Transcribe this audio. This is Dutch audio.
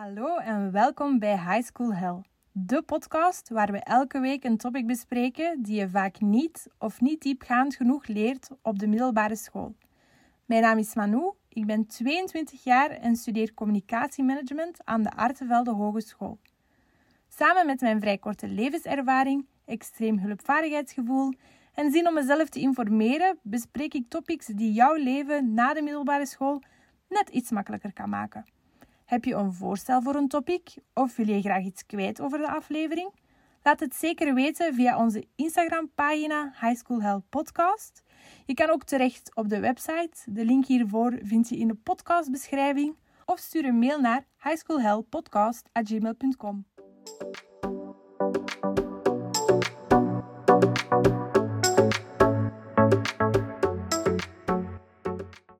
Hallo en welkom bij High School Hell, de podcast waar we elke week een topic bespreken die je vaak niet of niet diepgaand genoeg leert op de middelbare school. Mijn naam is Manu, ik ben 22 jaar en studeer communicatiemanagement aan de Artevelde Hogeschool. Samen met mijn vrij korte levenservaring, extreem hulpvaardigheidsgevoel en zin om mezelf te informeren, bespreek ik topics die jouw leven na de middelbare school net iets makkelijker kan maken. Heb je een voorstel voor een topic of wil je graag iets kwijt over de aflevering? Laat het zeker weten via onze Instagram-pagina High School Hell Podcast. Je kan ook terecht op de website. De link hiervoor vind je in de podcastbeschrijving. Of stuur een mail naar highschoolhellpodcast.gmail.com.